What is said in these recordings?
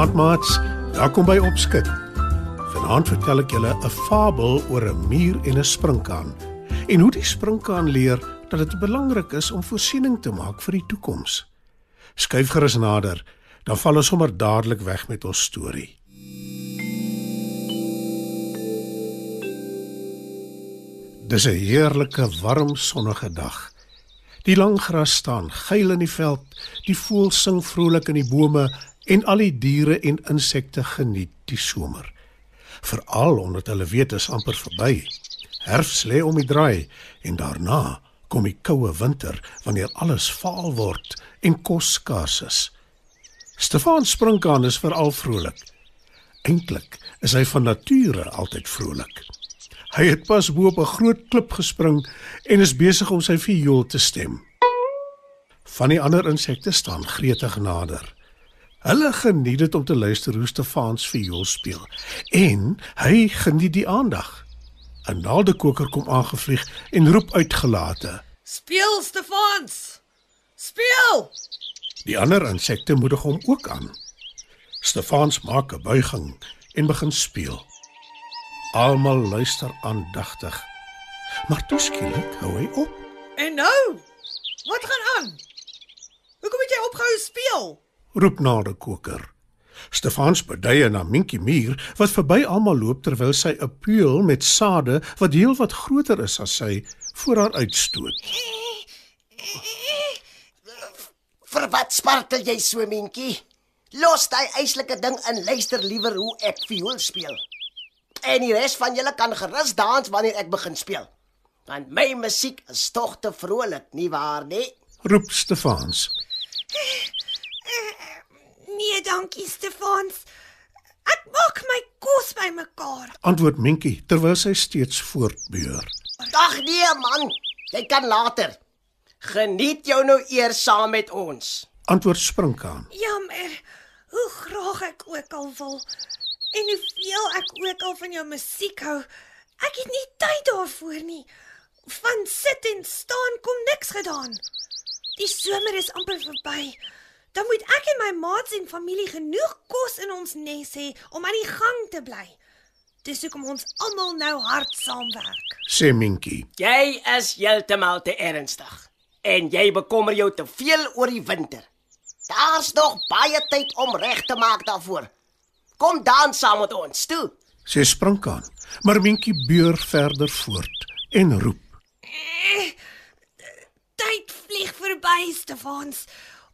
Goeienaand maats. Welkom by Opskud. Vanaand vertel ek julle 'n fabel oor 'n muur en 'n sprinkaan en hoe die sprinkaan leer dat dit belangrik is om voorsiening te maak vir die toekoms. Skuif gerus nader, dan val ons sommer dadelik weg met ons storie. Dis 'n heerlike, warm, sonnige dag. Die lang gras staan geel in die veld, die voëls sing vrolik in die bome en al die diere en insekte geniet die somer. Veral omdat hulle weet dit is amper verby. Herfs lê om die draai en daarna kom die koue winter wanneer alles vaal word en kos skaars is. Stefan Sprinkaan is veral vrolik. Eintlik is hy van nature altyd vrolik. Hy het pas bo op 'n groot klip gespring en is besig om sy viool te stem. Van die ander insekte staan gretig nader. Hulle geniet dit om te luister hoe Stefans viool speel en hy geniet die aandag. 'n Naaldekoker kom aangevlieg en roep uitgelate: Speel Stefans! Speel! Die ander insekte moedig hom ook aan. Stefans maak 'n buiging en begin speel. Almal luister aandagtig. Maar toeskielik hou hy op. En nou? Wat gaan aan? Hoekom het jy opgehou speel? Roep Naaldekoker. Stefans bedye na Minkie Muur wat verby almal loop terwyl sy 'n peuel met sade wat heelwat groter is as sy voor haar uitstoot. Vir wat spartel jy so, Minkie? Los daai eislike ding en luister liewer hoe ek viool speel. En die res van julle kan gerus dans wanneer ek begin speel. Want my musiek is tog te vrolik, nie waar nie? roep Stefans. Dankie Stefans. Ek maak my kos bymekaar. Antwoord Minkie terwyl sy steeds voortbeur. Ag nee man, jy kan later. Geniet jou nou eers saam met ons. Antwoord Sprinkaan. Jammer. Hoe graag ek ook al wil en hoeveel ek ook al van jou musiek hou. Ek het nie tyd daarvoor nie. Van sit en staan kom niks gedaan. Die somer is amper verby. Dan moet ek en my maats en familie genoeg kos in ons nes hê om aan die gang te bly. Dis hoekom ons almal nou hard saamwerk. Sê Minkie. Jy is heeltemal te ernstig en jy bekommer jou te veel oor die winter. Daar's nog baie tyd om reg te maak daarvoor. Kom dan saam met ons toe. Sê Sprinkaan. Maar Minkie beur verder voort en roep. Tyd vlieg verby, Stefans.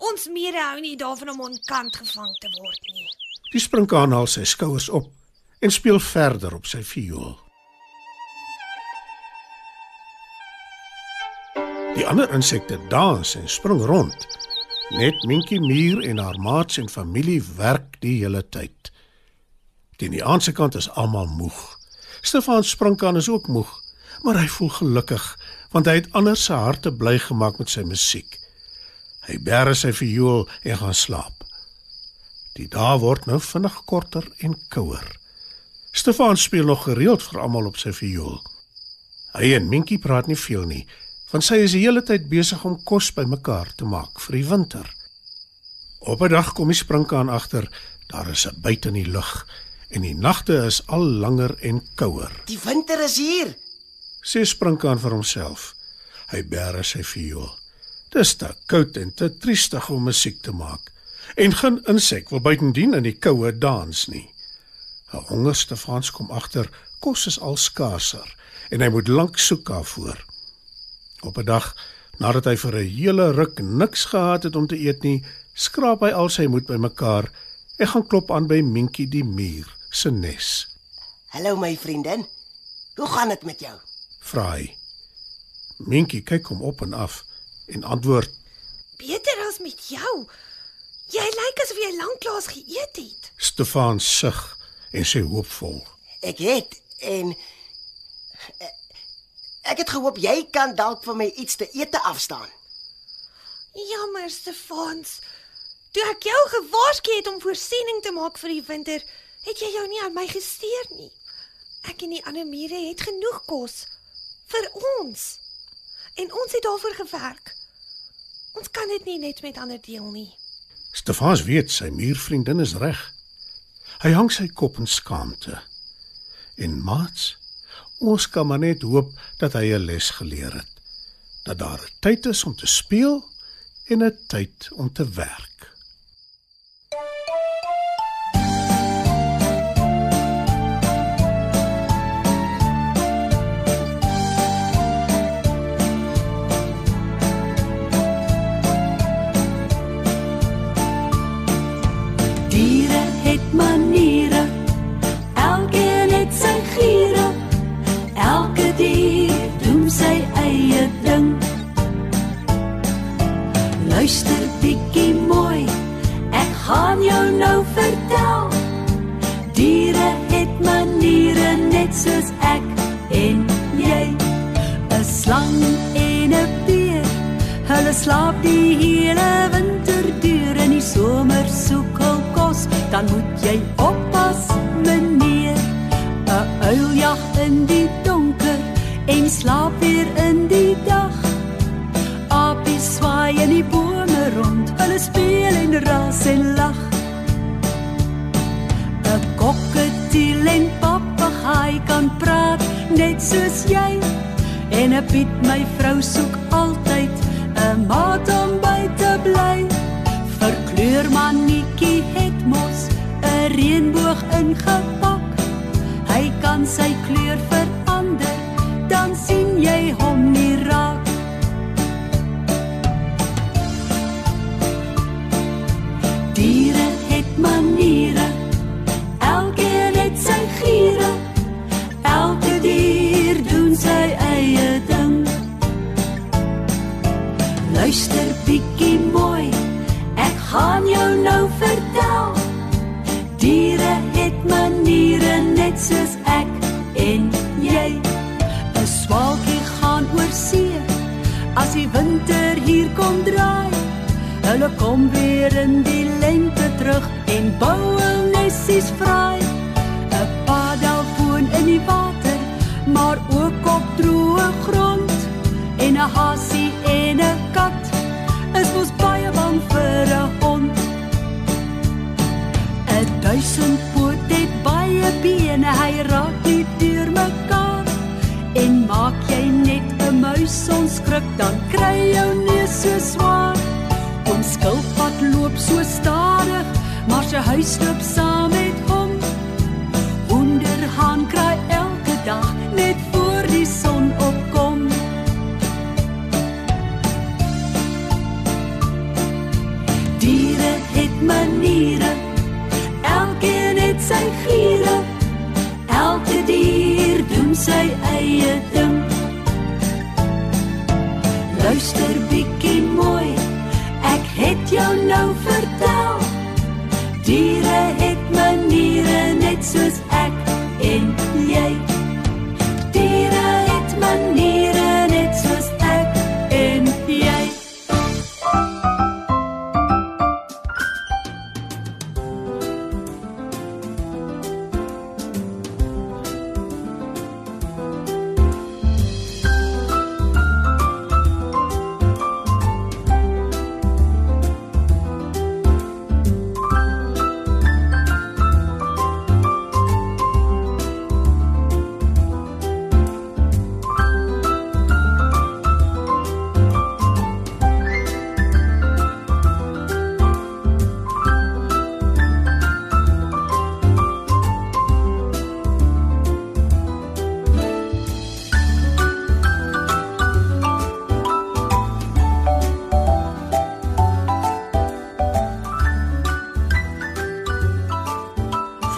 Ons mede hou nie daarvan om onkant gevang te word nie. Die Sprinkaan haal sy skouers op en speel verder op sy viool. Die ander insekte dans en spring rond. Net Minkie Muur en haar maats en familie werk die hele tyd. Teen die aandse kant is almal moeg. Stefan Sprinkaan is ook moeg, maar hy voel gelukkig want hy het ander se harte bly gemaak met sy musiek. Hy bære sy viool en gaan slaap. Die dae word nou vinnig korter en kouer. Stefan speel nog gereeld vir almal op sy viool. Hy en Minkie praat nie veel nie, want sy is die hele tyd besig om kos bymekaar te maak vir die winter. Op 'n dag kom die sprinkaan agter, daar is 'n byt in die lug en die nagte is al langer en kouer. Die winter is hier. Sê sprinkaan vir homself. Hy bære sy viool. Dis te koud en te triestig om musiek te maak. En geen insek wil buitendien in die koue dans nie. 'n Honger Stefans kom agter, kos is al skaarser en hy moet lank soek daarvoor. Op 'n dag, nadat hy vir 'n hele ruk niks gehad het om te eet nie, skraap hy al sy moed bymekaar en gaan klop aan by Minkie die muur se nes. Hallo my vriendin. Hoe gaan dit met jou? Vra hy. Minkie kyk hom op en af en antwoord: beter as met jou. Jy lyk asof jy lanklaas geëet het. Stefan sug en sê hoopvol. Ek het en eh, ek het gehoop jy kan dalk vir my iets te ete afstaan. Jammer, Stefans. Toe ek jou gewaarsku het om voorsiening te maak vir die winter, het jy jou nie aan my gesteer nie. Ek en die ander mure het genoeg kos vir ons. En ons het daarvoor gewerk. Ons kan dit nie net met ander deel nie. Stefans weet sy muurvriendin is reg. Hy hang sy kop in skaamte. En maats, ons kan maar net hoop dat hy 'n les geleer het. Dat daar 'n tyd is om te speel en 'n tyd om te werk. Gaan jou nou vertel. Diere het maniere net soos ek en jy. 'n Slang en 'n beer, hulle slaap die hele winter deur en die somer soek hul kos, dan moet jy oppas, meneer. 'n Uil jag in die kan praat net soos jy. En 'n Piet my vrou soek altyd 'n maat om by te bly. Verkleurmannetjie het mos 'n reënboog ingepak. Hy kan sy kleur verander, jou nou vertel. Diere het maniere net soos ek en jy. 'n Swaalkie gaan oor see as die winter hier kom draai. Hulle kom weer in die lente terug en bou hul nessies vry. 'n Paddel in die water, maar Duisendpoot het baie bene, hy raak nie deur mekaar. En maak jy net 'n muis onskrik, dan kry jou neus so swaar. Ons skilpad loop so stadig, maar sy huis loop saam met hom. Hoenderhaan kraai elke dag net voor die son opkom. Diere het maniere, Luister bietjie mooi, ek het jou nou vertel. Diere het maniere net soos ek en jy.